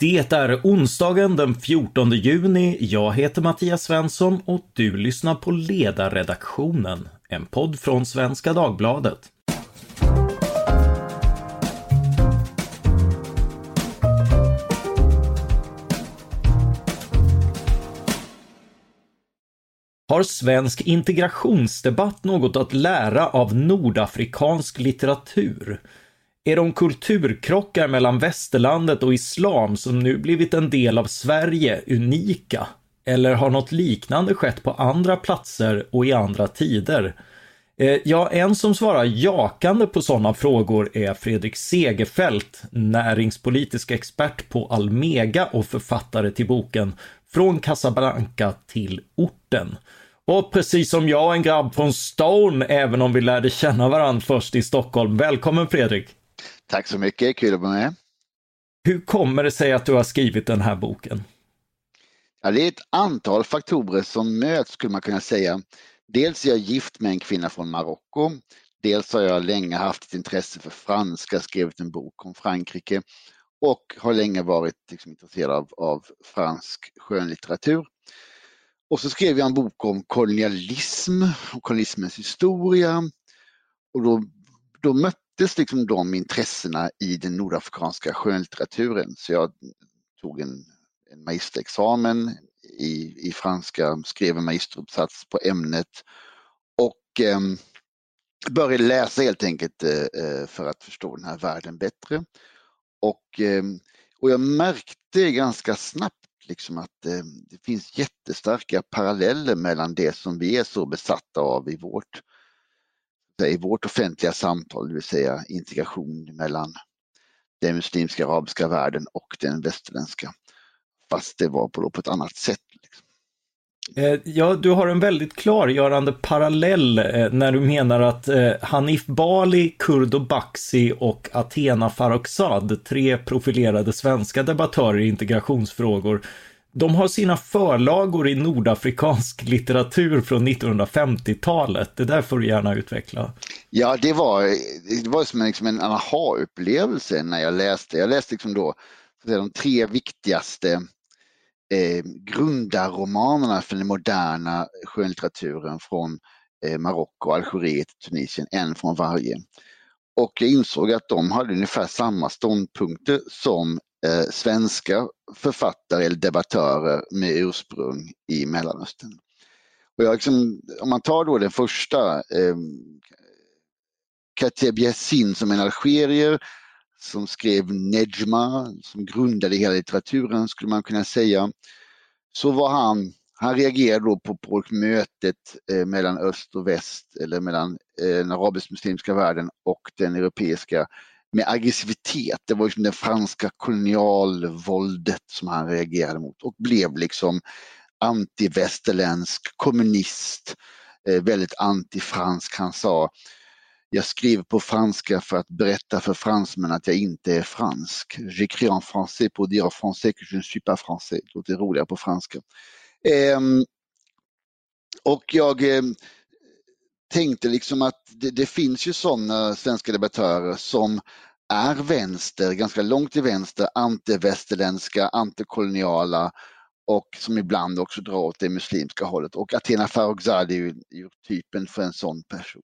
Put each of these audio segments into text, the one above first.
Det är onsdagen den 14 juni. Jag heter Mattias Svensson och du lyssnar på Ledarredaktionen, en podd från Svenska Dagbladet. Har svensk integrationsdebatt något att lära av nordafrikansk litteratur? Är de kulturkrockar mellan västerlandet och islam som nu blivit en del av Sverige unika? Eller har något liknande skett på andra platser och i andra tider? Eh, ja, en som svarar jakande på sådana frågor är Fredrik Segerfeldt, näringspolitisk expert på Almega och författare till boken Från Casablanca till orten. Och precis som jag, en grabb från Stone, även om vi lärde känna varandra först i Stockholm. Välkommen Fredrik! Tack så mycket, kul att vara med. Hur kommer det sig att du har skrivit den här boken? Ja, det är ett antal faktorer som möts skulle man kunna säga. Dels är jag gift med en kvinna från Marocko. Dels har jag länge haft ett intresse för franska, skrivit en bok om Frankrike och har länge varit liksom, intresserad av, av fransk skönlitteratur. Och så skrev jag en bok om kolonialism och kolonialismens historia. Och då, då väcktes liksom de intressena i den nordafrikanska skönlitteraturen. Så jag tog en, en magisterexamen i, i franska, skrev en magisteruppsats på ämnet och eh, började läsa helt enkelt eh, eh, för att förstå den här världen bättre. Och, eh, och jag märkte ganska snabbt liksom att eh, det finns jättestarka paralleller mellan det som vi är så besatta av i vårt, i vårt offentliga samtal, det vill säga integration mellan den muslimska arabiska världen och den västerländska. Fast det var på, på ett annat sätt. Liksom. Eh, ja, du har en väldigt klargörande parallell eh, när du menar att eh, Hanif Bali, Kurdo Baxi och Athena Farrokhzad, tre profilerade svenska debattörer i integrationsfrågor, de har sina förlagor i nordafrikansk litteratur från 1950-talet. Det där får du gärna utveckla. Ja, det var, det var som en, liksom en aha-upplevelse när jag läste. Jag läste liksom då de tre viktigaste eh, grundarromanerna för den moderna skönlitteraturen från eh, Marocko, Algeriet, Tunisien, en från varje. Och jag insåg att de hade ungefär samma ståndpunkter som eh, svenska författare eller debattörer med ursprung i Mellanöstern. Och jag liksom, om man tar då den första, eh, Kateb Yassin som en algerier som skrev Nejma, som grundade hela litteraturen skulle man kunna säga. Så var han, han reagerade då på, på mötet eh, mellan öst och väst eller mellan eh, den arabisk-muslimska världen och den europeiska med aggressivitet. Det var liksom det franska kolonialvåldet som han reagerade mot och blev liksom antivästerländsk kommunist, eh, väldigt antifransk. Han sa jag skriver på franska för att berätta för fransmän att jag inte är fransk. J'écris en français pour dire en français que je ne suis pas français. Det låter roligare på franska. Eh, och jag eh, tänkte liksom att det, det finns ju sådana svenska debattörer som är vänster, ganska långt till vänster, antivästerländska, antikoloniala och som ibland också drar åt det muslimska hållet. Och Athena Farrokhzad är ju, ju typen för en sån person.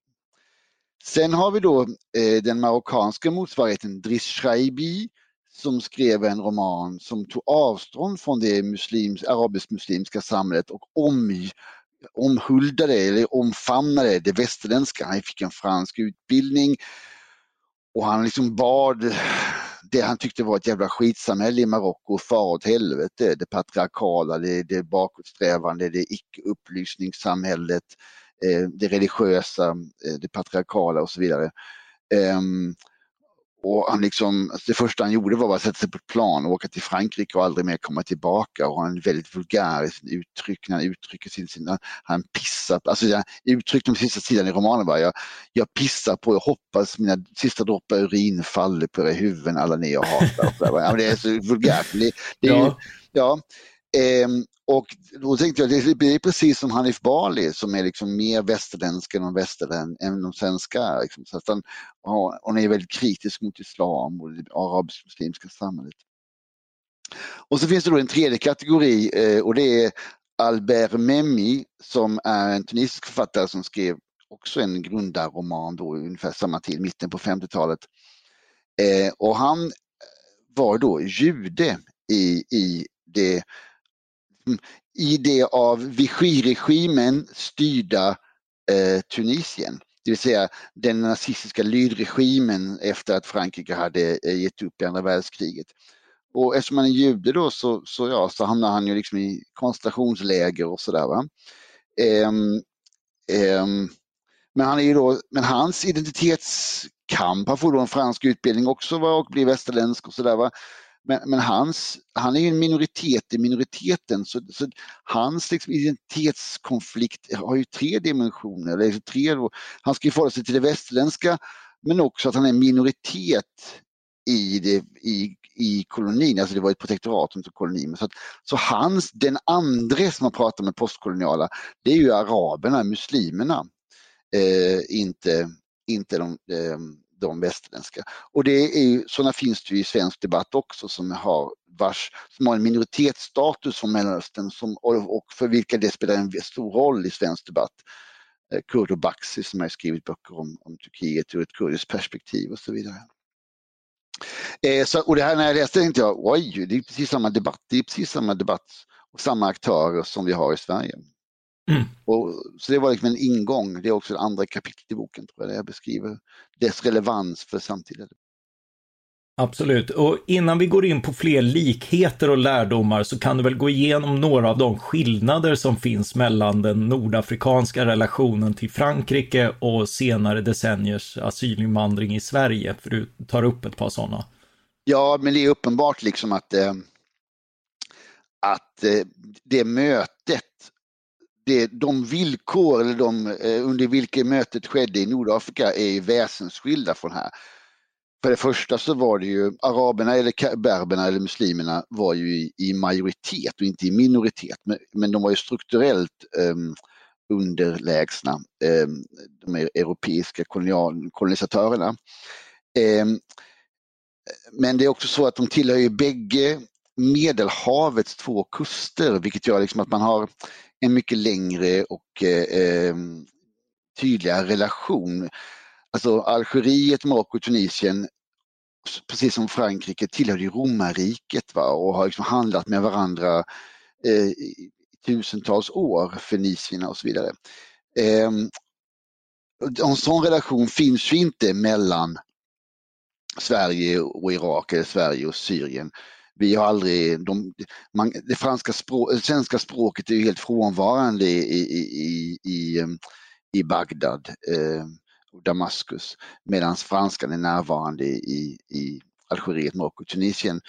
Sen har vi då eh, den marockanska motsvarigheten Driss Shaibi som skrev en roman som tog avstånd från det muslims, arabisk-muslimska samhället och om, omhuldade eller omfamnade det västerländska. Han fick en fransk utbildning och han liksom bad det han tyckte var ett jävla skitsamhälle i Marocko fara åt helvete. Det patriarkala, det, det bakåtsträvande, det icke-upplysningssamhället, eh, det religiösa, eh, det patriarkala och så vidare. Um, och han liksom, alltså det första han gjorde var att sätta sig på ett plan och åka till Frankrike och aldrig mer komma tillbaka och han är väldigt vulgär i sin uttryck när han uttrycker sin, sin han pissar, alltså jag uttryckte på sista sidan i romanen var jag, jag pissar på, jag hoppas mina sista droppar urin faller på era huvuden alla ni jag hatar. ja, det är så vulgärt. Det, det är, ja. ja ehm, och då tänkte jag, det är precis som Hanif Bali som är liksom mer västerländsk än de västerlän, än de svenska. Liksom. Så att han, han är väldigt kritisk mot islam och det arabisk-muslimska samhället. Och så finns det då en tredje kategori eh, och det är Albert Memmi som är en tunisisk författare som skrev också en grundarroman då ungefär samma tid, mitten på 50-talet. Eh, och han var då jude i, i, det, i det av Vichy-regimen styrda eh, Tunisien. Det vill säga den nazistiska lydregimen efter att Frankrike hade eh, gett upp i andra världskriget. Och eftersom han är jude då så, så, ja, så hamnar han ju liksom i koncentrationsläger och sådär. Um, um, men, han är ju då, men hans identitetskamp, han får då en fransk utbildning också va, och blir västerländsk och sådär. Men, men hans, han är ju en minoritet i minoriteten så, så hans liksom, identitetskonflikt har ju tre dimensioner. Eller tre, han ska ju förhålla sig till det västerländska men också att han är minoritet i, det, i, i kolonin, alltså det var ett protektorat inte kolonin. Så, att, så hans, den andra som man pratar med postkoloniala, det är ju araberna, muslimerna. Eh, inte, inte de, eh, de västerländska. Och det är ju, sådana finns det ju i svensk debatt också som har, vars, som har en minoritetsstatus från Mellanöstern som, och för vilka det spelar en stor roll i svensk debatt. Eh, Kurdo Baxi som har skrivit böcker om, om Turkiet ur ett kurdiskt perspektiv och så vidare. Eh, så, och det här när jag läste tänkte jag, oj, det är precis samma debatt, det är precis samma debatt och samma aktörer som vi har i Sverige. Mm. Och, så det var liksom en ingång, det är också det andra kapitlet i boken, tror jag, där jag beskriver dess relevans för samtiden. Absolut, och innan vi går in på fler likheter och lärdomar så kan du väl gå igenom några av de skillnader som finns mellan den nordafrikanska relationen till Frankrike och senare decenniers asylinvandring i Sverige, för du tar upp ett par sådana. Ja, men det är uppenbart liksom att, eh, att eh, det mötet det, de villkor eller de, eh, under vilka mötet skedde i Nordafrika är väsensskilda från här. För det första så var det ju araberna eller berberna eller muslimerna var ju i, i majoritet och inte i minoritet. Men, men de var ju strukturellt um, underlägsna um, de europeiska kolonial, kolonisatörerna. Um, men det är också så att de tillhör ju bägge Medelhavets två kuster vilket gör liksom att man har en mycket längre och eh, ehm, tydligare relation. Alltså Algeriet, Marocko och Tunisien precis som Frankrike tillhör ju romarriket va? och har liksom handlat med varandra eh, i tusentals år, fenicierna och så vidare. Eh, en sån relation finns ju inte mellan Sverige och Irak eller Sverige och Syrien. Vi har aldrig, de, man, det franska språk, eh, svenska språket är ju helt frånvarande i, i, i, i, i ehm, Bagdad. Eh, Damaskus medan franskan är närvarande i, i Algeriet, Marocko och Tunisien.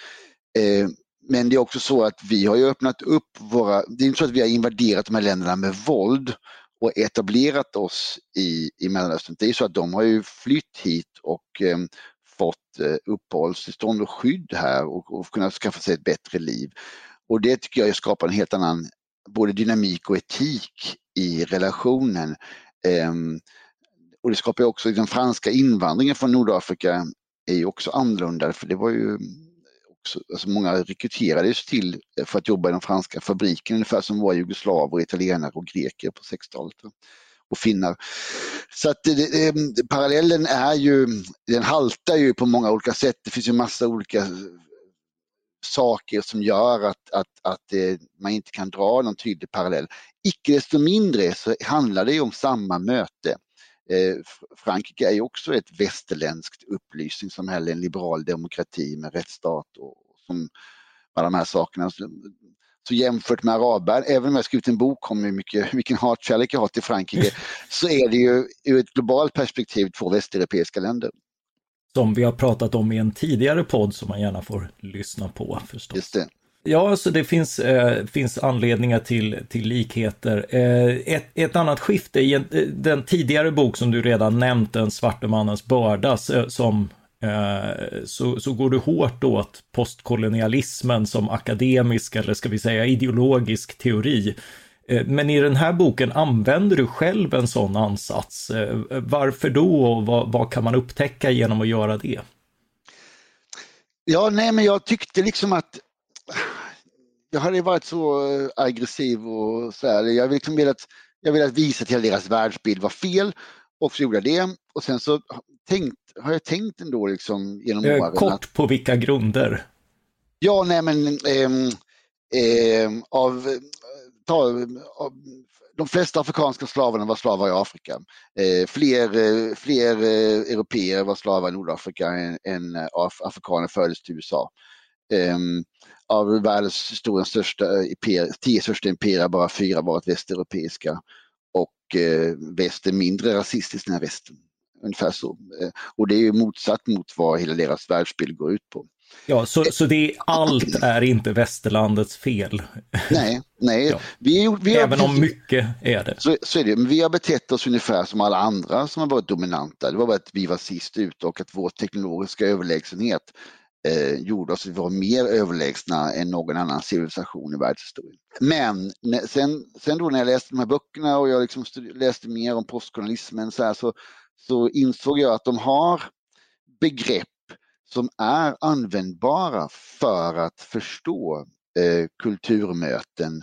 Eh, men det är också så att vi har ju öppnat upp våra, det är inte så att vi har invaderat de här länderna med våld och etablerat oss i, i Mellanöstern. Det är så att de har ju flytt hit och eh, fått eh, uppehållstillstånd och skydd här och, och kunnat skaffa sig ett bättre liv. Och det tycker jag skapar en helt annan både dynamik och etik i relationen. Eh, och det skapar också, den franska invandringen från Nordafrika är ju också annorlunda för det var ju också, alltså många rekryterades till eh, för att jobba i de franska fabrikerna ungefär som var jugoslaver, italienare och greker på 60-talet och finnar. Så att det, det, parallellen är ju, den haltar ju på många olika sätt. Det finns ju massa olika saker som gör att, att, att eh, man inte kan dra någon tydlig parallell. Icke desto mindre så handlar det om samma möte. Eh, Frankrike är ju också ett västerländskt upplysningssamhälle, en liberal demokrati med rättsstat och som alla de här sakerna. Så jämfört med araber, även om jag skrivit en bok om hur mycket, vilken hatkärlek jag har till Frankrike, så är det ju ur ett globalt perspektiv två västeuropeiska länder. Som vi har pratat om i en tidigare podd som man gärna får lyssna på förstås. Just det. Ja, alltså det finns, eh, finns anledningar till, till likheter. Eh, ett, ett annat skifte i en, eh, den tidigare bok som du redan nämnt, Den svarte mannens börda, som eh, Eh, så, så går du hårt åt postkolonialismen som akademisk eller ska vi säga ideologisk teori. Eh, men i den här boken använder du själv en sån ansats. Eh, varför då och vad, vad kan man upptäcka genom att göra det? Ja, nej men jag tyckte liksom att jag hade varit så eh, aggressiv och så här. Jag ville liksom velat, jag velat visa till att deras världsbild var fel och så gjorde jag det. Och sen så tänkte har jag tänkt ändå liksom genom eh, åren. Kort att, på vilka grunder? Ja, nej men eh, eh, av, ta, av, de flesta afrikanska slavarna var slavar i Afrika. Eh, fler eh, fler eh, europeer var slavar i Nordafrika än, än af, afrikaner föddes till USA. Ehm, av världens historiens största imperier, tio största imperier bara fyra varit västeuropeiska och eh, väst är mindre rasistiskt än västen. Ungefär så. Eh, och det är ju motsatt mot vad hela deras världsbild går ut på. Ja, så, så det, allt är inte västerlandets fel? Nej, nej. Ja. Vi, vi Även om mycket är det. Så, så är det. Men vi har betett oss ungefär som alla andra som har varit dominanta. Det var bara att vi var sist ut och att vår teknologiska överlägsenhet eh, gjorde oss att vi var mer överlägsna än någon annan civilisation i världshistorien. Men sen, sen då när jag läste de här böckerna och jag liksom läste mer om postkolonialismen så, här, så, så insåg jag att de har begrepp som är användbara för att förstå eh, kulturmöten,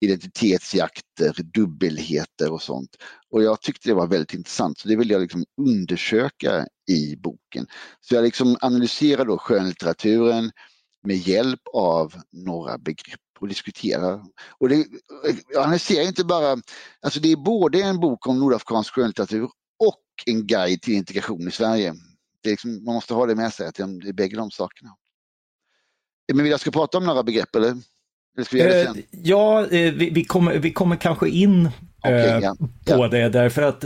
identitetsjakter, dubbelheter och sånt. Och jag tyckte det var väldigt intressant så det ville jag liksom undersöka i boken. Så jag liksom analyserar då skönlitteraturen med hjälp av några begrepp och diskuterar. Och det, jag analyserar inte bara, alltså det är både en bok om nordafrikansk skönlitteratur en guide till integration i Sverige. Det liksom, man måste ha det med sig, att det är bägge de sakerna. Men vill jag ska prata om några begrepp eller? Eh, ja, eh, vi, vi, kommer, vi kommer kanske in okay, eh, ja. på ja. det därför att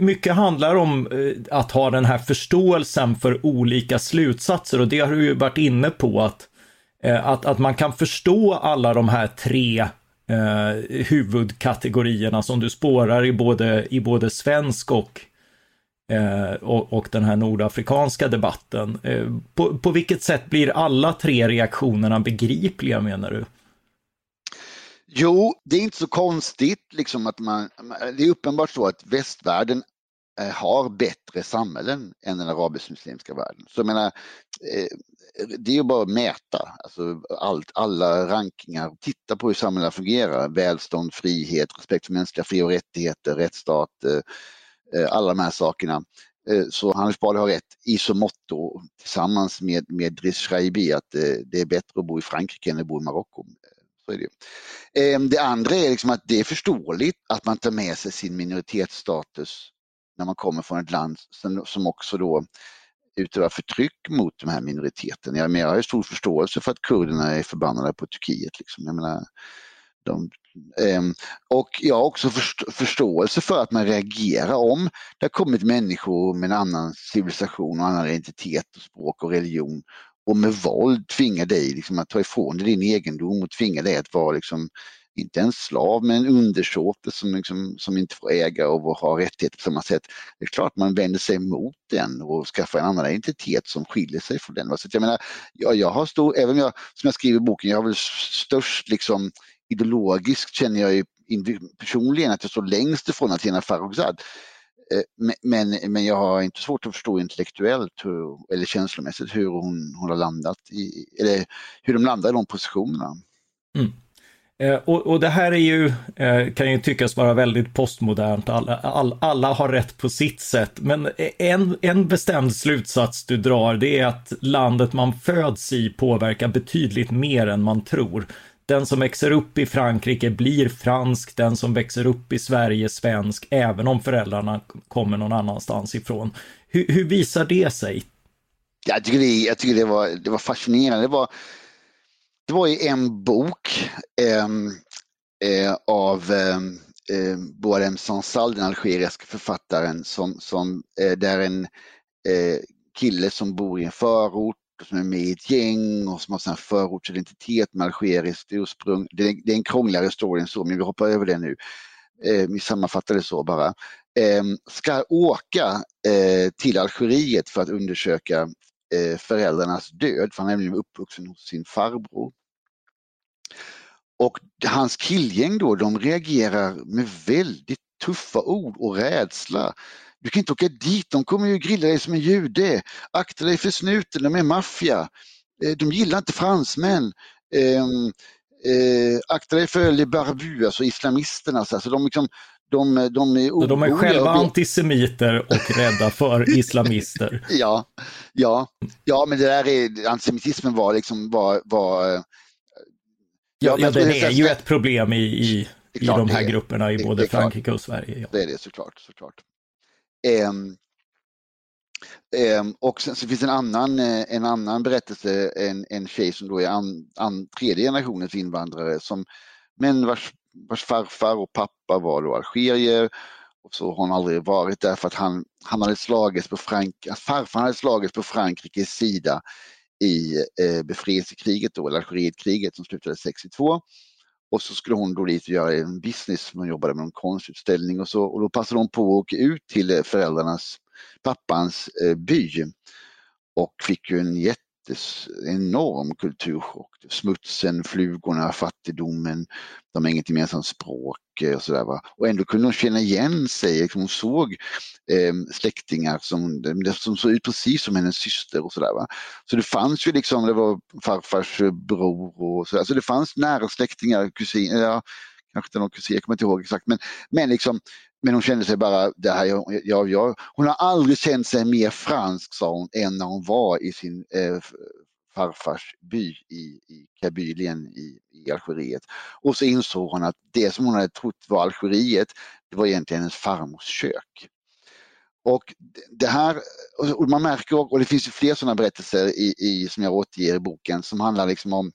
mycket handlar om att ha den här förståelsen för olika slutsatser och det har du ju varit inne på att, att, att man kan förstå alla de här tre huvudkategorierna som du spårar i både, i både svensk och Eh, och, och, den här nordafrikanska debatten. Eh, på, på vilket sätt blir alla tre reaktionerna begripliga menar du? Jo, det är inte så konstigt liksom att man, det är uppenbart så att västvärlden eh, har bättre samhällen än den arabisk-muslimska världen. Så jag menar, det är ju bara att mäta, alltså allt, alla rankningar, titta på hur samhällena fungerar, välstånd, frihet, respekt för mänskliga fri och rättigheter, rättsstat, eh, Eh, alla de här sakerna. Eh, så Hannes Bali har rätt i så motto tillsammans med, med Driss Schreibi att eh, det är bättre att bo i Frankrike än att bo i Marocko. Så är det. Ehm, det andra är liksom att det är förståeligt att man tar med sig sin minoritetsstatus när man kommer från ett land som också då utövar förtryck mot de här minoriteterna. Jag, jag har stor förståelse för att kurderna är förbannade på Turkiet. Liksom. Jag menar, de, eh, och jag har också förståelse för att man reagerar om det har kommit människor med en annan civilisation och annan identitet, och språk och religion och med våld tvingar dig liksom att ta ifrån dig din egendom och tvinga dig att vara liksom, inte en slav men en undersåte som, liksom, som inte får äga och ha rättigheter på samma sätt. Det är klart man vänder sig mot den och skaffar en annan identitet som skiljer sig från den. Så jag menar, jag, jag har stor, även jag, som jag skriver i boken, jag har väl störst liksom ideologiskt känner jag ju personligen att jag står längst ifrån Athena Farrokhzad. Eh, men, men jag har inte svårt att förstå intellektuellt hur, eller känslomässigt hur hon, hon har landat i, eller hur de landar i de positionerna. Mm. Eh, och, och, det här är ju, eh, kan ju tyckas vara väldigt postmodernt, alla, all, alla har rätt på sitt sätt, men en, en bestämd slutsats du drar, det är att landet man föds i påverkar betydligt mer än man tror den som växer upp i Frankrike blir fransk, den som växer upp i Sverige svensk, även om föräldrarna kommer någon annanstans ifrån. Hur, hur visar det sig? Jag tycker, det, jag tycker det, var, det var fascinerande. Det var, det var i en bok eh, eh, av ehm, eh, Boadem Sansal, den algeriska författaren, som, som, eh, där en eh, kille som bor i en förort som är med i ett gäng och som har en förortsidentitet med algeriskt ursprung. Det är, det är en krångligare historia än så, men vi hoppar över det nu. Eh, vi sammanfattar det så bara. Eh, ska åka eh, till Algeriet för att undersöka eh, föräldrarnas död, för han är nämligen uppvuxen hos sin farbror. Och hans killgäng då, de reagerar med väldigt tuffa ord och rädsla du kan inte åka dit, de kommer ju grilla dig som en jude. Akta dig för snuten, de är maffia. Eh, de gillar inte fransmän. Ehm, eh, akta dig för Le Barbu, alltså islamisterna. Alltså, de, liksom, de, de är, de är själva antisemiter och rädda för islamister. ja, ja, ja, men det där är, antisemitismen var liksom, var, var Ja, ja, ja den är ju ett problem i, i, i de här grupperna i både Frankrike och Sverige. Ja. Det är det såklart. såklart. Ehm, ehm, och sen så finns en annan, eh, en annan berättelse, en, en tjej som då är an, an, tredje generationens invandrare som, men vars vars farfar och pappa var då algerier. Och så har hon aldrig varit där för att han, han hade slagits på Frank, farfar hade slagits på Frankrikes sida i eh, befrielsekriget då, eller Algerietkriget som slutade 62. Och så skulle hon då dit och göra en business, hon jobbade med en konstutställning och så. Och då passade hon på att åka ut till eh, föräldrarnas, pappans eh, by. Och fick ju en jätte enorm kulturchock. Smutsen, flugorna, fattigdomen, de har inget gemensamt språk eh, och sådär. Och ändå kunde hon känna igen sig, liksom hon såg eh, släktingar som, som såg ut precis som hennes syster och sådär. Så det fanns ju liksom, det var farfars bror och sådär, så det fanns nära släktingar, kusiner, ja, kanske inte någon kusin, jag kommer inte ihåg exakt, men, men liksom men hon kände sig bara, det här, jag, jag, hon har aldrig känt sig mer fransk sa hon än när hon var i sin eh, farfars by i, i Kabylien i, i Algeriet. Och så insåg hon att det som hon hade trott var Algeriet, det var egentligen hennes farmors kök. Och det här, och man märker, och det finns ju fler sådana berättelser i, i, som jag återger i boken som handlar liksom om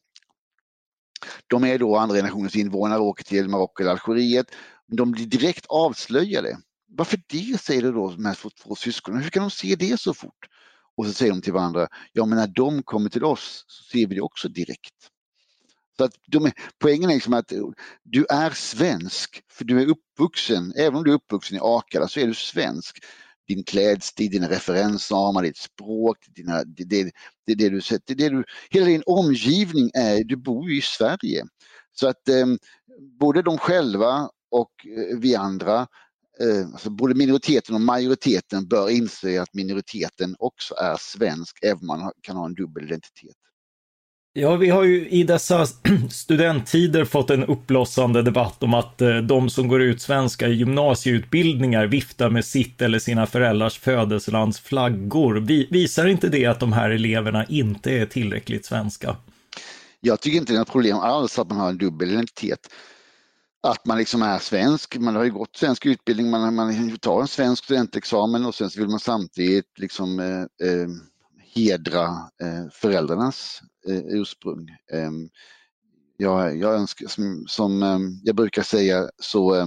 de är då andra generationens invånare och åker till Marocko eller Algeriet de blir direkt avslöjade. Varför det, säger då de här två syskonen. Hur kan de se det så fort? Och så säger de till varandra, ja men när de kommer till oss så ser vi det också direkt. Så att de, poängen är liksom att du är svensk, för du är uppvuxen, även om du är uppvuxen i Akalla så är du svensk. Din klädstil, dina referensramar, ditt språk, dina, det, det, det, det du sett, det, du, hela din omgivning är, du bor ju i Sverige. Så att eh, både de själva och eh, vi andra, alltså både minoriteten och majoriteten bör inse att minoriteten också är svensk även om man kan ha en dubbel identitet. Ja, vi har ju i dessa studenttider fått en uppblossande debatt om att eh, de som går ut svenska gymnasieutbildningar viftar med sitt eller sina föräldrars födelselands flaggor. Visar inte det att de här eleverna inte är tillräckligt svenska? Jag tycker inte det är något problem alls att man har en dubbel identitet att man liksom är svensk. Man har ju gått svensk utbildning, man, man tar en svensk studentexamen och sen så vill man samtidigt liksom eh, eh, hedra eh, föräldrarnas eh, ursprung. Eh, jag, jag önskar, som, som eh, jag brukar säga så eh,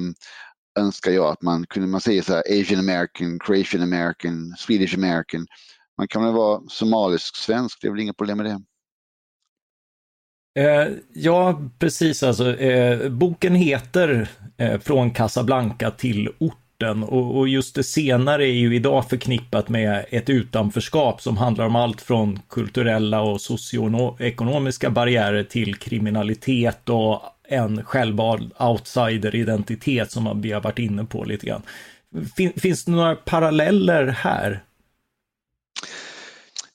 önskar jag att man kunde, man säger så här Asian American, Croatian American, Swedish American. Man kan väl vara somalisk svensk, det är väl inga problem med det. Eh, ja, precis alltså. Eh, boken heter eh, Från Casablanca till orten och, och, just det senare är ju idag förknippat med ett utanförskap som handlar om allt från kulturella och socioekonomiska barriärer till kriminalitet och en självvald outsider-identitet som vi har varit inne på lite grann. Fin, finns det några paralleller här?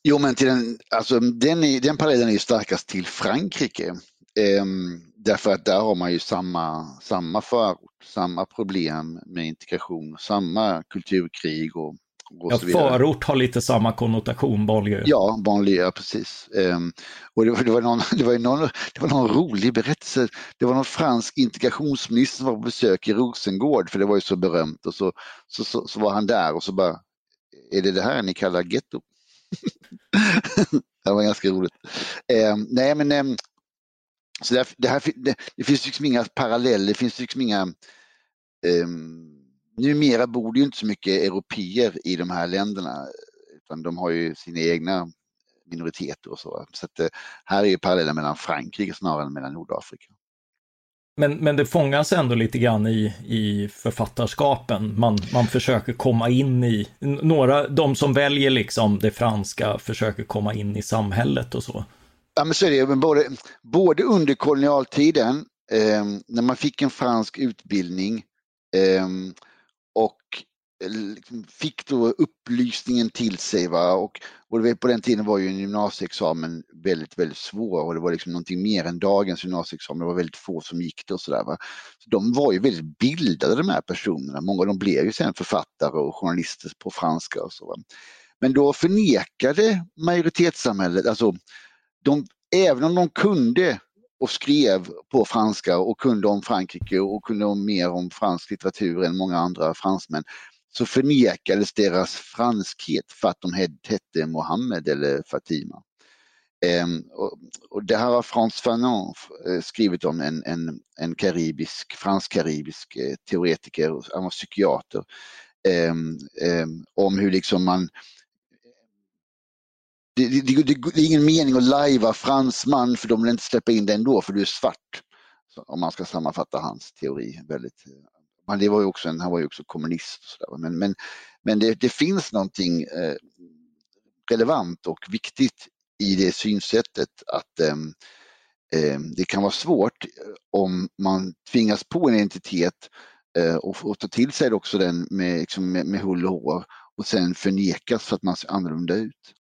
Jo, men till den, alltså, den, är, den parallellen är ju starkast till Frankrike. Ehm, därför att där har man ju samma, samma förort, samma problem med integration, samma kulturkrig och, och ja, så vidare. Förort har lite samma konnotation, banlieue. Ja, banlieue, precis. Ehm, och det, det, var någon, det, var någon, det var någon rolig berättelse. Det var någon fransk integrationsminister som var på besök i Rosengård, för det var ju så berömt. Och så, så, så, så var han där och så bara, är det det här ni kallar getto? det var ganska roligt. Eh, nej men eh, så det, det, här, det, det, finns liksom inga paralleller, det finns liksom inga eh, Numera bor det ju inte så mycket europeer i de här länderna utan de har ju sina egna minoriteter och så. Så att, eh, här är ju parallellen mellan Frankrike snarare än mellan Nordafrika. Men, men det fångas ändå lite grann i, i författarskapen. Man, man försöker komma in i, några, de som väljer liksom det franska försöker komma in i samhället och så. Ja men så är det, men både, både under kolonialtiden eh, när man fick en fransk utbildning eh, och eh, liksom fick då upplysningen till sig va? Och, och på den tiden var ju en gymnasieexamen väldigt, väldigt svår och det var liksom någonting mer än dagens gymnasieexamen. Det var väldigt få som gick det och sådär. Så de var ju väldigt bildade de här personerna. Många av dem blev ju sen författare och journalister på franska och så. Va? Men då förnekade majoritetssamhället, alltså de, även om de kunde och skrev på franska och kunde om Frankrike och kunde om mer om fransk litteratur än många andra fransmän så förnekades deras franskhet för att de hette Mohammed eller Fatima. Um, och, och, det här har Frans Fanon eh, skrivit om, en, en, en karibisk, fransk-karibisk eh, teoretiker, han var psykiater, um, um, om hur liksom man det, det, det, det, är ingen mening att lajva fransman för de vill inte släppa in dig ändå för du är svart. Så, om man ska sammanfatta hans teori väldigt. Eh, men det var ju också en, han var ju också kommunist. Så där. Men, men, men det, det finns någonting eh, relevant och viktigt i det synsättet att eh, det kan vara svårt eh, om man tvingas på en identitet eh, och, och ta till sig också den med, liksom med, med hull och hår och sen förnekas för att man ser annorlunda ut.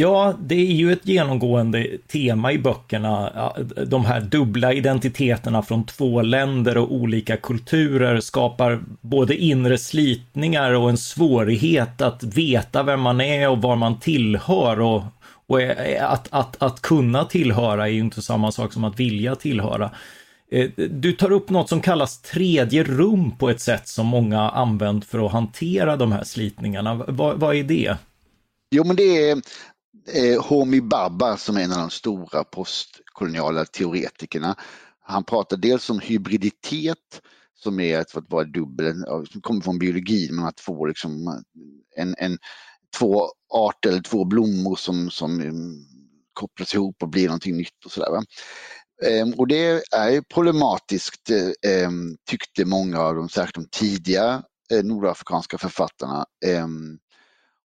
Ja, det är ju ett genomgående tema i böckerna. De här dubbla identiteterna från två länder och olika kulturer skapar både inre slitningar och en svårighet att veta vem man är och var man tillhör. Och, och att, att, att kunna tillhöra är ju inte samma sak som att vilja tillhöra. Eh, du tar upp något som kallas tredje rum på ett sätt som många använt för att hantera de här slitningarna. Vad, vad är det? Jo men det är eh, Homi Baba som är en av de stora postkoloniala teoretikerna. Han pratar dels om hybriditet som är att vara dubbel, som kommer från biologin, men att få liksom en, en, två arter eller två blommor som, som mm, kopplas ihop och blir någonting nytt och sådär. Ehm, och det är problematiskt ehm, tyckte många av de, särskilt de tidiga eh, nordafrikanska författarna. Ehm,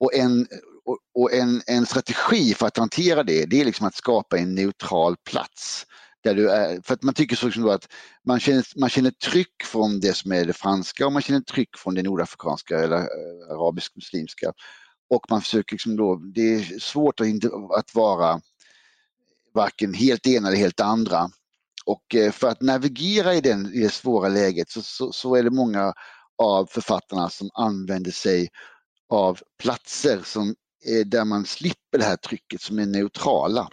och en och, och en, en strategi för att hantera det, det är liksom att skapa en neutral plats. Där du är, för att man tycker så liksom att man känner, man känner tryck från det som är det franska och man känner tryck från det nordafrikanska eller eh, arabisk-muslimska. Och man försöker liksom då, det är svårt att, inte, att vara varken helt ena eller helt andra. Och eh, för att navigera i, den, i det svåra läget så, så, så är det många av författarna som använder sig av platser som Eh, där man slipper det här trycket som är neutrala.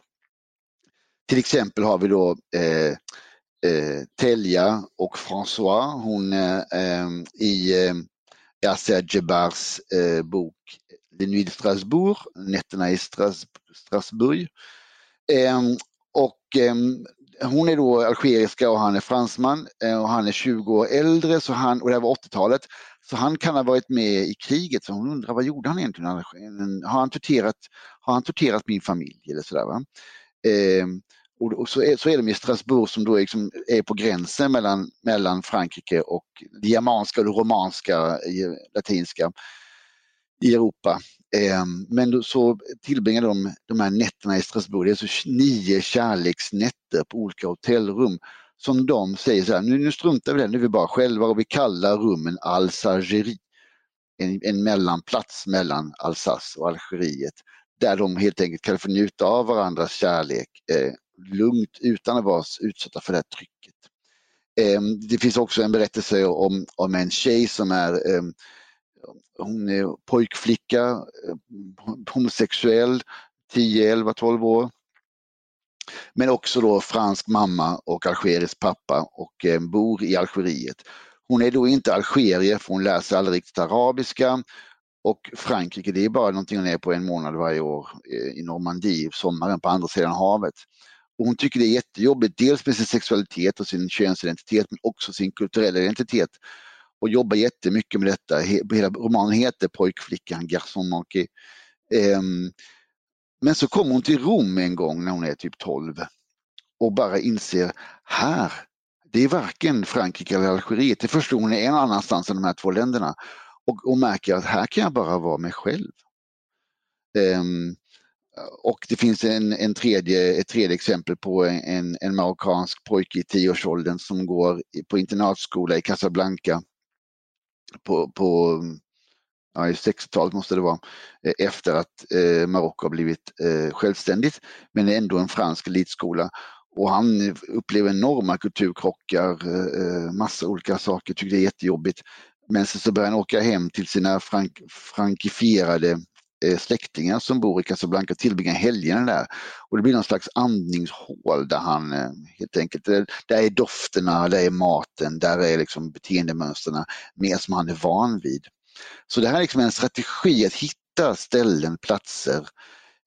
Till exempel har vi då eh, eh, Telja och François, hon eh, i eh, Yasser Jebars eh, bok Les Nuits de Strasbourg, Nätterna i Stras Strasbourg. Eh, och eh, hon är då algeriska och han är fransman eh, och han är 20 år äldre så han, och det här var 80-talet. Så han kan ha varit med i kriget, så hon undrar vad gjorde han egentligen? Har han torterat, har han torterat min familj eller sådär? Va? Eh, och, så, är, så är de i Strasbourg som då är, liksom, är på gränsen mellan, mellan Frankrike och det germanska och det romanska, eh, latinska i Europa. Eh, men då, så tillbringar de de här nätterna i Strasbourg, det är alltså nio kärleksnätter på olika hotellrum som de säger så här, nu, nu struntar vi i det, nu är vi bara själva och vi kallar rummen Alsagerie. En, en mellanplats mellan Alsace och Algeriet där de helt enkelt kan få njuta av varandras kärlek eh, lugnt utan att vara utsatta för det här trycket. Eh, det finns också en berättelse om, om en tjej som är eh, hon är pojkflicka, eh, homosexuell, 10, 11, 12 år men också då fransk mamma och algerisk pappa och eh, bor i Algeriet. Hon är då inte algerier för hon lär sig aldrig riktigt arabiska och Frankrike det är bara någonting hon är på en månad varje år eh, i Normandie, sommaren på andra sidan havet. Och hon tycker det är jättejobbigt, dels med sin sexualitet och sin könsidentitet men också sin kulturella identitet och jobbar jättemycket med detta. Hela romanen heter Pojkflickan, Garçon manqué. Um, men så kommer hon till Rom en gång när hon är typ 12 och bara inser, här, det är varken Frankrike eller Algeriet. Det förstår hon är en annanstans än de här två länderna. Och, och märker att här kan jag bara vara mig själv. Um, och det finns en, en tredje, ett tredje exempel på en, en marockansk pojke i tioårsåldern som går på internatskola i Casablanca på, på ja, i 60-talet måste det vara, eh, efter att eh, Marocko har blivit eh, självständigt, men ändå en fransk elitskola. Och han eh, upplever enorma kulturkrockar, eh, eh, massa olika saker, tycker det är jättejobbigt. Men sen så börjar han åka hem till sina frank frankifierade eh, släktingar som bor i Casablanca och tillbringar helgerna där. Och det blir någon slags andningshål där han eh, helt enkelt, där, är dofterna, där är maten, där är liksom beteendemönsterna mer som han är van vid. Så det här är liksom en strategi att hitta ställen, platser,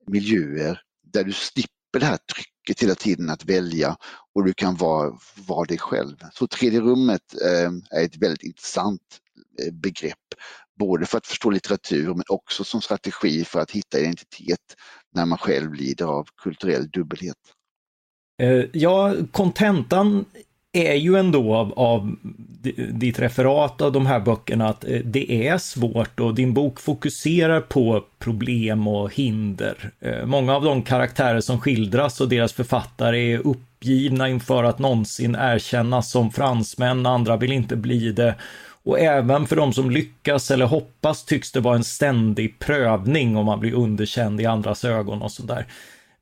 miljöer där du slipper det här trycket hela tiden att välja och du kan vara, vara dig själv. Så tredje rummet eh, är ett väldigt intressant eh, begrepp. Både för att förstå litteratur men också som strategi för att hitta identitet när man själv lider av kulturell dubbelhet. Eh, ja, kontentan är ju ändå av, av ditt referat av de här böckerna att eh, det är svårt och din bok fokuserar på problem och hinder. Eh, många av de karaktärer som skildras och deras författare är uppgivna inför att någonsin erkännas som fransmän, andra vill inte bli det. Och även för de som lyckas eller hoppas tycks det vara en ständig prövning om man blir underkänd i andras ögon och sådär.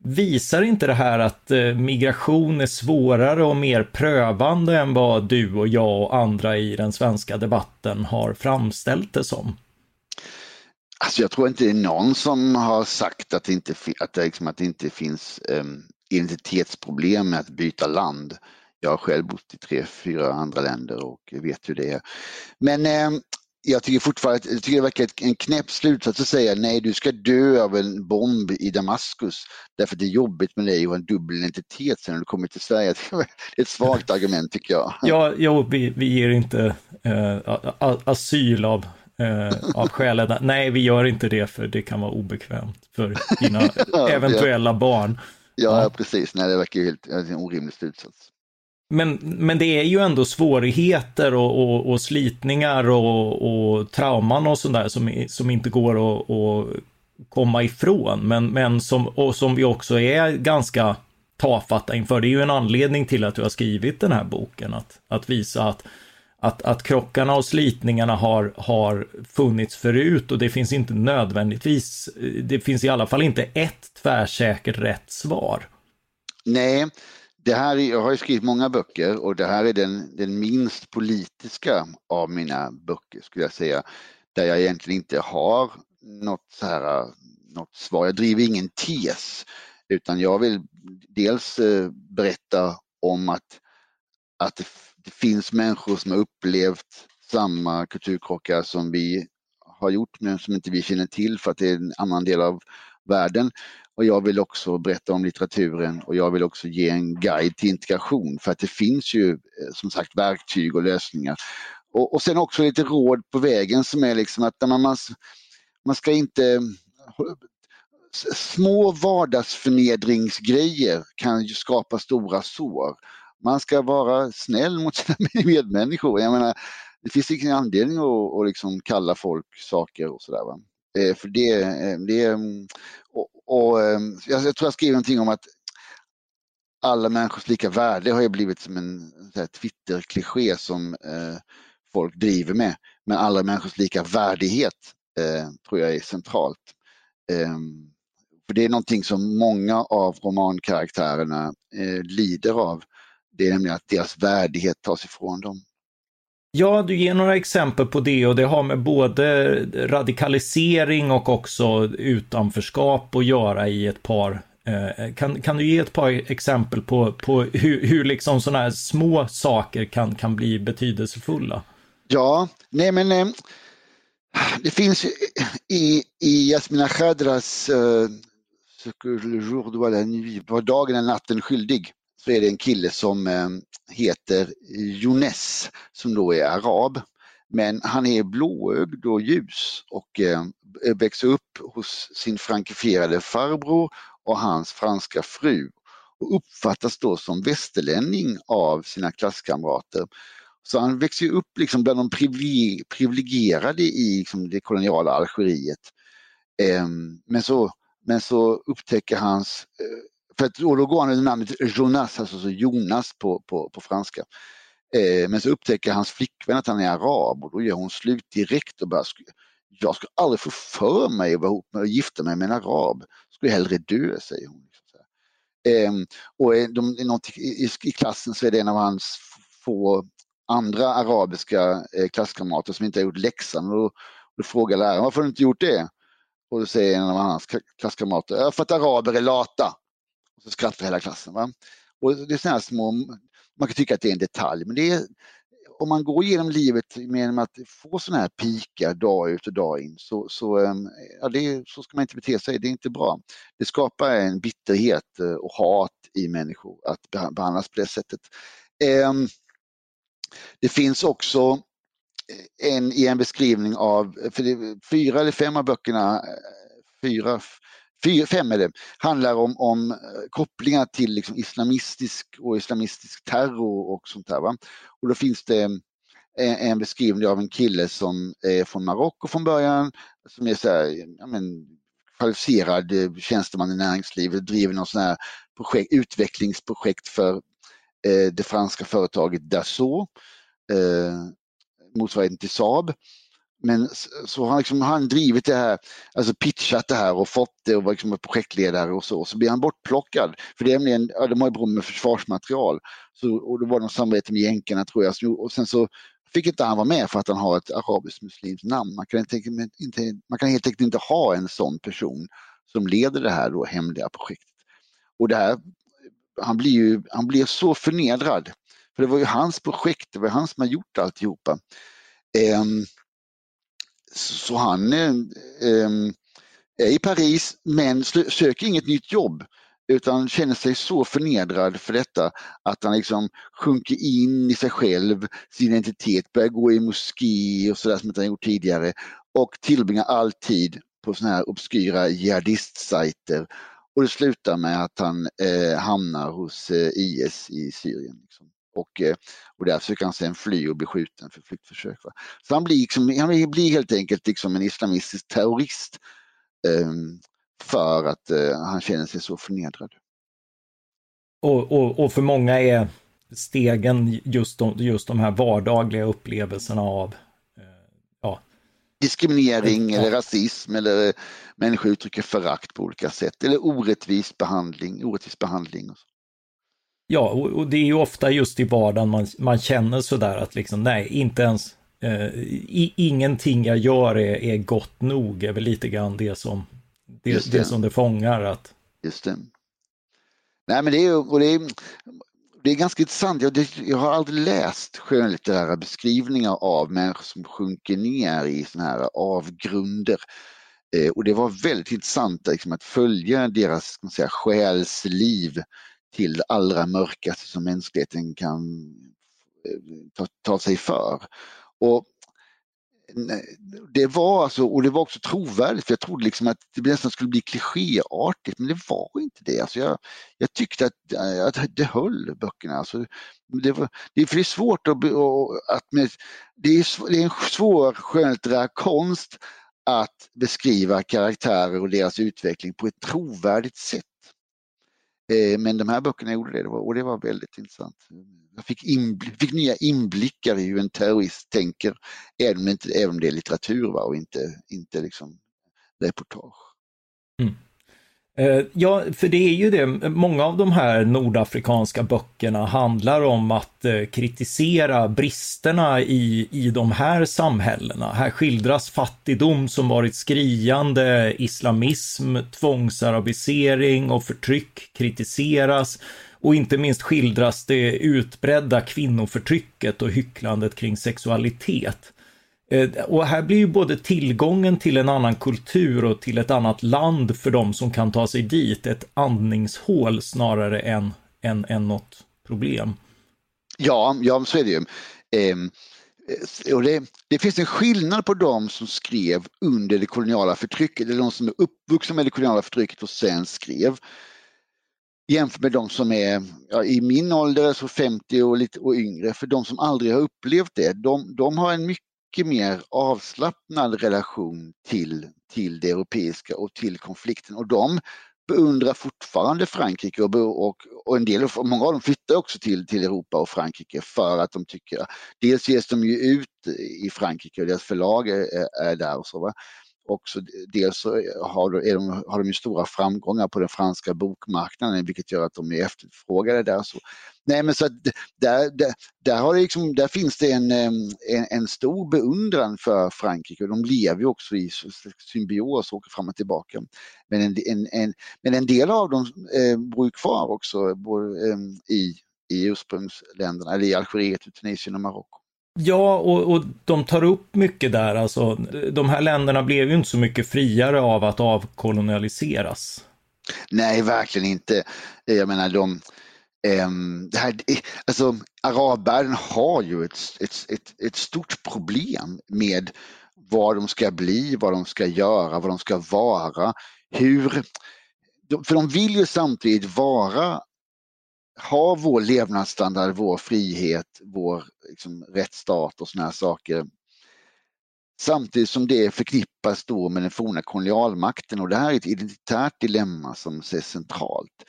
Visar inte det här att eh, migration är svårare och mer prövande än vad du och jag och andra i den svenska debatten har framställt det som? Alltså jag tror inte det är någon som har sagt att det inte, att det, liksom, att det inte finns um, identitetsproblem med att byta land. Jag har själv bott i tre, fyra andra länder och vet hur det är. Men um, jag tycker fortfarande jag tycker det verkar en knäpp slutsats att säga nej du ska dö av en bomb i Damaskus därför att det är jobbigt med dig och en dubbel identitet sen när du kommer till Sverige. Det är ett svagt argument tycker jag. Ja, jo, vi, vi ger inte eh, asyl av, eh, av skälen. Nej, vi gör inte det för det kan vara obekvämt för dina eventuella barn. Ja, ja, precis. Nej, det verkar ju helt en orimlig slutsats. Men, men det är ju ändå svårigheter och, och, och slitningar och, och trauman och sådär som, som inte går att, att komma ifrån, men, men som, och som vi också är ganska tafatta inför. Det är ju en anledning till att du har skrivit den här boken, att, att visa att, att, att krockarna och slitningarna har, har funnits förut och det finns inte nödvändigtvis, det finns i alla fall inte ett tvärsäkert rätt svar. Nej, det här, jag har ju skrivit många böcker och det här är den, den minst politiska av mina böcker skulle jag säga. Där jag egentligen inte har något, så här, något svar. Jag driver ingen tes utan jag vill dels eh, berätta om att, att det, det finns människor som har upplevt samma kulturkrockar som vi har gjort men som inte vi känner till för att det är en annan del av världen. Och jag vill också berätta om litteraturen och jag vill också ge en guide till integration för att det finns ju eh, som sagt verktyg och lösningar. Och, och sen också lite råd på vägen som är liksom att man, man, man ska inte Små vardagsförnedringsgrejer kan ju skapa stora sår. Man ska vara snäll mot sina medmänniskor. Jag menar, det finns ingen anledning att, att liksom kalla folk saker och sådär. Eh, för det, eh, det mm, och, och, ehm, jag, jag tror jag skrev någonting om att alla människors lika värde har ju blivit som en Twitter-kliché som eh, folk driver med. Men alla människors lika värdighet eh, tror jag är centralt. Eh, för det är någonting som många av romankaraktärerna eh, lider av. Det är nämligen att deras värdighet tas ifrån dem. Ja, du ger några exempel på det och det har med både radikalisering och också utanförskap att göra i ett par eh, kan, kan du ge ett par exempel på, på hur, hur liksom sådana här små saker kan, kan bli betydelsefulla? Ja, nej men eh, det finns i, i Jasmina Khadras uh, eh, Var dagen är natten skyldig så är det en kille som eh, heter Jones som då är arab. Men han är blåögd och ljus och eh, växer upp hos sin frankifierade farbror och hans franska fru och uppfattas då som västerlänning av sina klasskamrater. Så han växer upp liksom bland de privilegierade i liksom det koloniala Algeriet. Ehm, men så, men så upptäcker hans eh, för att, och då går han under namnet Jonas, alltså Jonas på, på, på franska. Eh, men så upptäcker hans flickvän att han är arab och då gör hon slut direkt och bara jag ska aldrig få för mig att vara ihop med och gifta mig med en arab. Skulle hellre dö, säger hon. Eh, och de, i, i, klassen så är det en av hans få andra arabiska eh, klasskamrater som inte har gjort läxan. Och då, då frågar läraren varför har du inte gjort det? Och då säger en av hans klasskamrater, för att araber är lata. Och så skrattar hela klassen. Va? Och det är sådana små, man kan tycka att det är en detalj, men det är, om man går igenom livet med att få sådana här pikar dag ut och dag in så, så, ehm, ja, det, så ska man inte bete sig, det är inte bra. Det skapar en bitterhet eh, och hat i människor att behandlas på det sättet. Ehm, det finns också eh, en, i en beskrivning av, för det, fyra eller fem av böckerna, eh, fyra, fyra fem är det, handlar om, om eh, kopplingar till liksom islamistisk och islamistisk terror och sånt där. Va? Och då finns det eh, en, en beskrivning av en kille som är från Marocko från början, som är så här, ja, men, kvalificerad eh, tjänsteman i näringslivet, driver någon sån här projekt, utvecklingsprojekt för eh, det franska företaget Dassault. Eh, motsvarigheten till Saab. Men så har liksom, han drivit det här, alltså pitchat det här och fått det och varit liksom projektledare och så. Så blir han bortplockad. För det är nämligen, ja, de har ju med försvarsmaterial. Så, och då var det något samarbete med jänkarna tror jag. Och sen så fick inte han vara med för att han har ett arabiskt muslimskt namn. Man kan, inte, inte, man kan helt enkelt inte ha en sån person som leder det här då hemliga projektet. Och det här, han blir ju han blir så förnedrad för det var ju hans projekt, det var han som har gjort alltihopa. Um, så han eh, ehm, är i Paris men söker inget nytt jobb utan känner sig så förnedrad för detta att han liksom sjunker in i sig själv, sin identitet, börjar gå i moské och sådär som han gjort tidigare och tillbringar all tid på sådana här obskyra jihadistsajter och det slutar med att han eh, hamnar hos eh, IS i Syrien. Liksom. Och, eh, och där försöker han sen fly och bli skjuten för flyktförsök. Va? Så han blir, liksom, han blir helt enkelt liksom en islamistisk terrorist um, för att uh, han känner sig så förnedrad. Och, och, och, för många är stegen just de, just de här vardagliga upplevelserna av ja. diskriminering ja. eller rasism eller människor uttrycker förakt på olika sätt eller orättvis behandling. Orättvis behandling och så. Ja, och, och, det är ju ofta just i vardagen man, man känner sådär att liksom, nej, inte ens, eh, i, ingenting jag gör är, är gott nog, är väl lite grann det som det, det. det som det fångar. Att... Just det. Nej, men det är, och det är, det är ganska intressant. Jag, jag har aldrig läst skönlitterära beskrivningar av människor som sjunker ner i sådana här avgrunder. Eh, och det var väldigt intressant liksom, att följa deras ska man säga, själsliv till det allra mörkaste som mänskligheten kan eh, ta, ta sig för. Och det var alltså, och det var också trovärdigt för jag trodde liksom att det nästan skulle bli klichéartigt men det var inte det. Alltså jag, jag tyckte att, eh, att det höll böckerna. Alltså det, var, det, för det är svårt att, att med, det är, det är en svår skönlitterär konst att beskriva karaktärer och deras utveckling på ett trovärdigt sätt. Eh, men de här böckerna gjorde det och det var väldigt intressant. Jag fick, inblick, fick nya inblickar i hur en terrorist tänker, även om, inte, även om det är litteratur va? och inte, inte liksom reportage. Mm. Eh, ja, för det är ju det, många av de här nordafrikanska böckerna handlar om att eh, kritisera bristerna i, i de här samhällena. Här skildras fattigdom som varit skriande, islamism, tvångsarabisering och förtryck kritiseras och inte minst skildras det utbredda kvinnoförtrycket och hycklandet kring sexualitet. Eh, och här blir ju både tillgången till en annan kultur och till ett annat land för de som kan ta sig dit ett andningshål snarare än, än, än något problem. Ja, ja så är det ju. Ehm, eh, och det, det, finns en skillnad på de som skrev under det koloniala förtrycket, eller de som är uppvuxna med det koloniala förtrycket och sen skrev jämfört med de som är ja, i min ålder, alltså så 50 och lite och yngre. För de som aldrig har upplevt det, de, de har en mycket mycket mer avslappnad relation till, till det europeiska och till konflikten och de, beundrar fortfarande Frankrike och, och, och en del, många av dem flyttar också till, till Europa och Frankrike för att de tycker, dels ges de ju ut i Frankrike och deras förlag är, är där och så. Va? Också dels så har, är de, har de ju stora framgångar på den franska bokmarknaden vilket gör att de är efterfrågade där. Så, nej men så där, där, där, har liksom, där finns det en, en, en, stor beundran för Frankrike och de lever ju också i symbios och åker fram och tillbaka. Men en, en, en men en del av dem eh, bor kvar också bor, eh, i, i ursprungsländerna, eller i Algeriet, Tunisien och Marocko. Ja, och, och de tar upp mycket där, alltså de här länderna blev ju inte så mycket friare av att avkolonialiseras. Nej, verkligen inte. Jag menar, de, um, det här, alltså, arabvärlden har ju ett, ett, ett, ett stort problem med vad de ska bli, vad de ska göra, vad de ska vara, hur... För de vill ju samtidigt vara ha vår levnadsstandard, vår frihet, vår liksom, rättsstat och sådana här saker. Samtidigt som det förknippas då med den forna kolonialmakten och det här är ett identitärt dilemma som är centralt.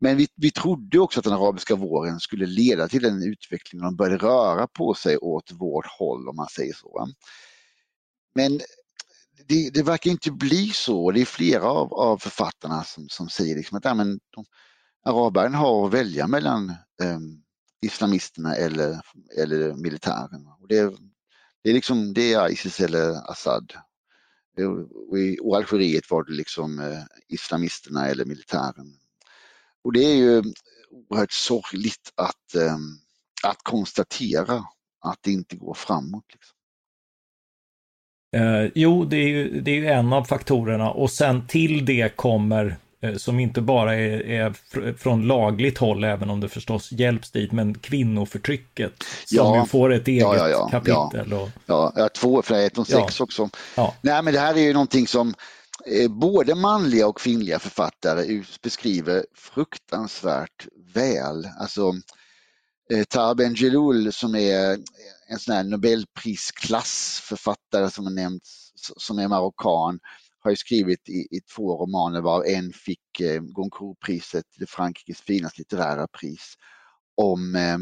Men vi, vi trodde också att den arabiska våren skulle leda till en utveckling där de började röra på sig åt vårt håll om man säger så. Men det, det verkar inte bli så. Det är flera av, av författarna som, som säger liksom att ja, men de, arabvärlden har att välja mellan eh, islamisterna eller, eller militären. Och det, det, är liksom, det är Isis eller Assad. Eh, och i och Algeriet var det liksom eh, islamisterna eller militären. Och det är ju oerhört sorgligt att, eh, att konstatera att det inte går framåt. Liksom. Eh, jo, det är, ju, det är ju en av faktorerna och sen till det kommer som inte bara är, är, från lagligt håll, även om det förstås hjälps dit, men kvinnoförtrycket som ja, ju får ett eget ja, ja, kapitel. Och... Ja, ja, två, för ett och sex också. Nej, men det här är ju någonting som eh, både manliga och kvinnliga författare beskriver fruktansvärt väl. Alltså, eh, Tar Benjelloul som är en sån här Nobelprisklassförfattare som har nämnts, som är marockan, har ju skrivit i, i två romaner varav en fick eh, Goncourt-priset, det Frankrikes finaste litterära pris, om eh,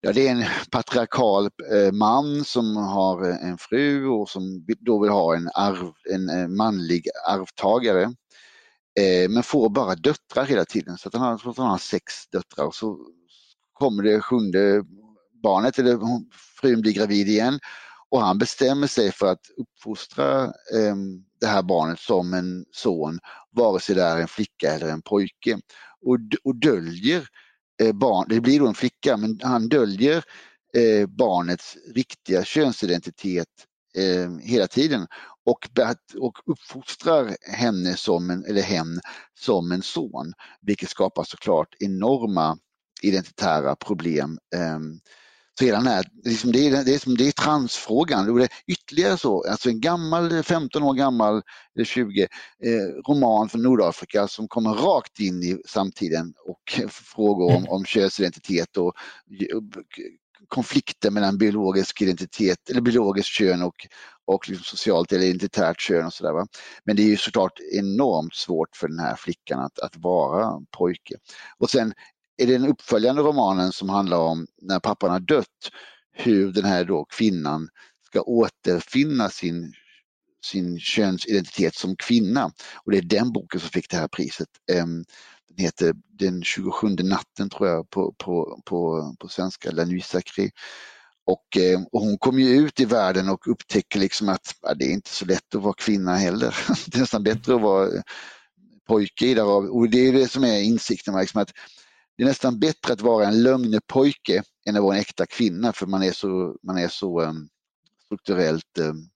Ja, det är en patriarkal eh, man som har eh, en fru och som då vill ha en, arv, en eh, manlig arvtagare. Eh, men får bara döttrar hela tiden så att han har, så att han har sex döttrar och så kommer det sjunde barnet eller frun blir gravid igen och han bestämmer sig för att uppfostra eh, det här barnet som en son, vare sig det är en flicka eller en pojke. Och, och döljer eh, barn, det blir då en flicka, men han döljer eh, barnets riktiga könsidentitet eh, hela tiden och, och uppfostrar henne som en, eller hen som en son, vilket skapar såklart enorma identitära problem ehm, eh, den här, liksom det, är, det, är, det är transfrågan. Och det är ytterligare så, alltså en gammal, 15 år gammal, eller 20, eh, roman från Nordafrika som kommer rakt in i samtiden och frågor om, om könsidentitet och, och konflikter mellan biologisk identitet, eller biologiskt kön och, och liksom socialt eller identitärt kön och sådär. Men det är ju såklart enormt svårt för den här flickan att, att vara pojke. Och sen är den uppföljande romanen som handlar om när pappan har dött, hur den här då kvinnan ska återfinna sin, sin könsidentitet som kvinna. Och det är den boken som fick det här priset. Ehm, den heter Den 27 natten tror jag på, på, på, på svenska, La Nuit Sacrée. Och, ehm, och, hon kom ju ut i världen och upptäcker liksom att ja, det är inte så lätt att vara kvinna heller. Det är nästan bättre att vara pojke i det Och det är det som är insikten, liksom att det är nästan bättre att vara en lögnepojke än att vara en äkta kvinna för man är så, man är så um, strukturellt um,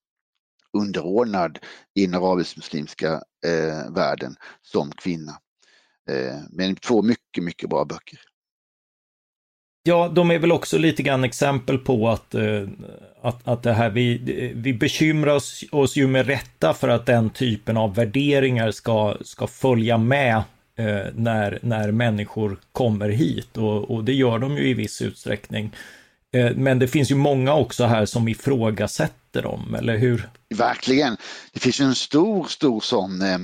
underordnad i den arabisk-muslimska uh, världen som kvinna. Uh, men två mycket, mycket bra böcker. Ja, de är väl också lite grann exempel på att, att, att det här, vi, vi bekymrar oss, oss ju med rätta för att den typen av värderingar ska, ska följa med Eh, när, när människor kommer hit och, och det gör de ju i viss utsträckning. Eh, men det finns ju många också här som ifrågasätter dem, eller hur? Verkligen. Det finns ju en stor, stor sån eh,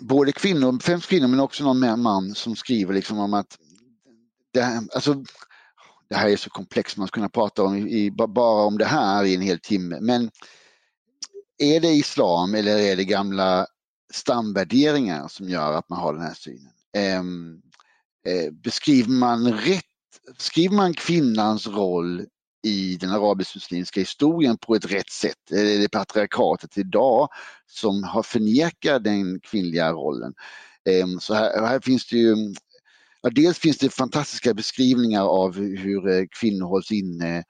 både kvinnor, främst kvinnor men också någon man som skriver liksom om att det här, alltså, det här är så komplext, man skulle kunna prata om i, bara om det här i en hel timme. Men är det islam eller är det gamla stamvärderingar som gör att man har den här synen? Ehm, eh, beskriver man rätt, skriver man kvinnans roll i den arabisk-muslimska historien på ett rätt sätt? Är det patriarkatet idag som har förnekat den kvinnliga rollen? Ehm, så här, här finns det ju Ja, dels finns det fantastiska beskrivningar av hur eh, kvinnor hålls inne,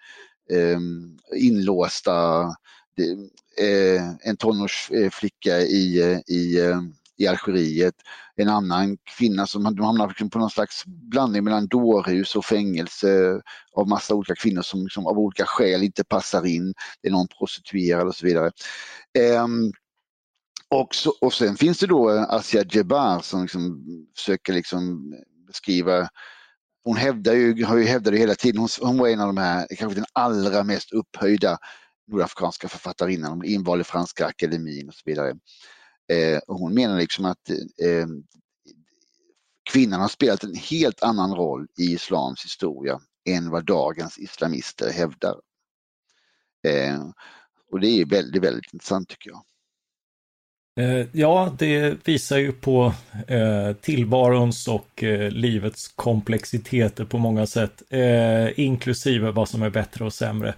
ehm, inlåsta. Eh, en tonårsflicka eh, i, eh, i, eh, i Algeriet, en annan kvinna som de hamnar liksom på någon slags blandning mellan dårhus och fängelse av massa olika kvinnor som, som av olika skäl inte passar in. Det är någon prostituerad och så vidare. Um, och, så, och sen finns det då Asia Jebar som liksom försöker liksom beskriva hon hävdar ju, har ju hävdat hela tiden, hon, hon var en av de här, kanske den allra mest upphöjda nordafrikanska författarinnan, invald i Franska akademin och så vidare. Eh, och hon menar liksom att eh, kvinnan har spelat en helt annan roll i islams historia än vad dagens islamister hävdar. Eh, och det är väldigt, väldigt intressant tycker jag. Eh, ja, det visar ju på eh, tillvarons och eh, livets komplexiteter på många sätt, eh, inklusive vad som är bättre och sämre.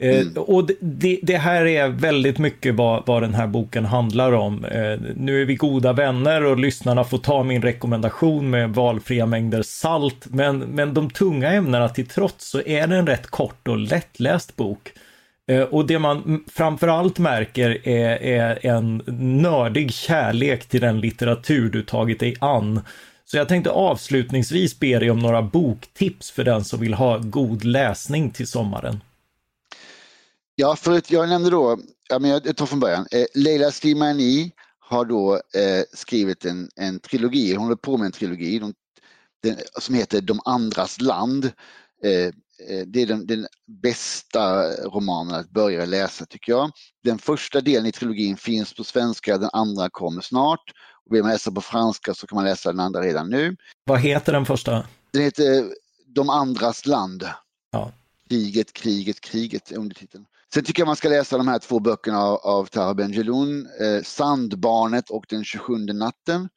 Eh, mm. Och det, det, här är väldigt mycket vad, vad den här boken handlar om. Eh, nu är vi goda vänner och lyssnarna får ta min rekommendation med valfria mängder salt, men, men de tunga ämnena till trots så är det en rätt kort och lättläst bok. Eh, och det man framförallt märker är, är en nördig kärlek till den litteratur du tagit dig an. Så jag tänkte avslutningsvis be dig om några boktips för den som vill ha god läsning till sommaren. Ja, förut, jag nämnde då, ja, men jag tar från början, eh, Leila Slimani har då eh, skrivit en, en trilogi, hon håller på med en trilogi de, den, som heter De andras land. Eh, Eh, det är den, den, bästa romanen att börja läsa tycker jag. Den första delen i trilogin finns på svenska, den andra kommer snart. Och vill man läsa på franska så kan man läsa den andra redan nu. Vad heter den första? Den heter De andras land. Ja. Kriget, kriget, kriget är undertiteln. Sen tycker jag man ska läsa de här två böckerna av, av Taha Benjeloun, eh, Sandbarnet och Den 27 natten.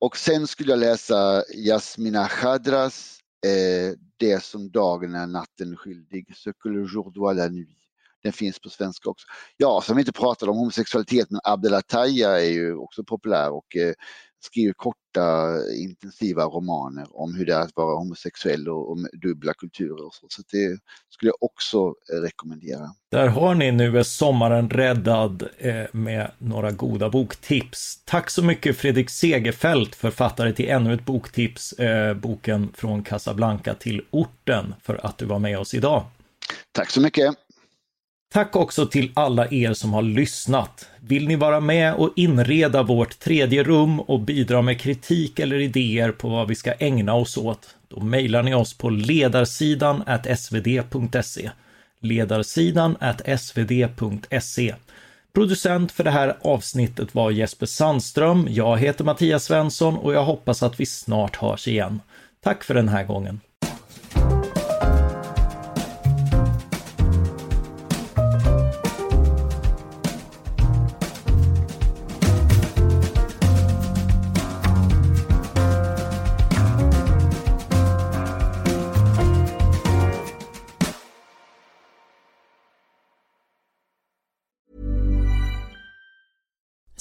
Och sen skulle jag läsa Jasmina Khadras eh, Det som dagen är natten skyldig, Ce que le jour doit la nuit. Den finns på svenska också. Ja, som vi inte pratade om homosexualitet, men Abdelataya är ju också populär och eh, skriver korta intensiva romaner om hur det är att vara homosexuell och om dubbla kulturer. Och så. så det skulle jag också eh, rekommendera. Där har ni nu är sommaren räddad eh, med några goda boktips. Tack så mycket Fredrik Segerfeldt, författare till ännu ett boktips, eh, boken Från Casablanca till orten, för att du var med oss idag. Tack så mycket. Tack också till alla er som har lyssnat. Vill ni vara med och inreda vårt tredje rum och bidra med kritik eller idéer på vad vi ska ägna oss åt? Då mejlar ni oss på ledarsidan svd.se. Ledarsidan svd.se. Producent för det här avsnittet var Jesper Sandström. Jag heter Mattias Svensson och jag hoppas att vi snart hörs igen. Tack för den här gången.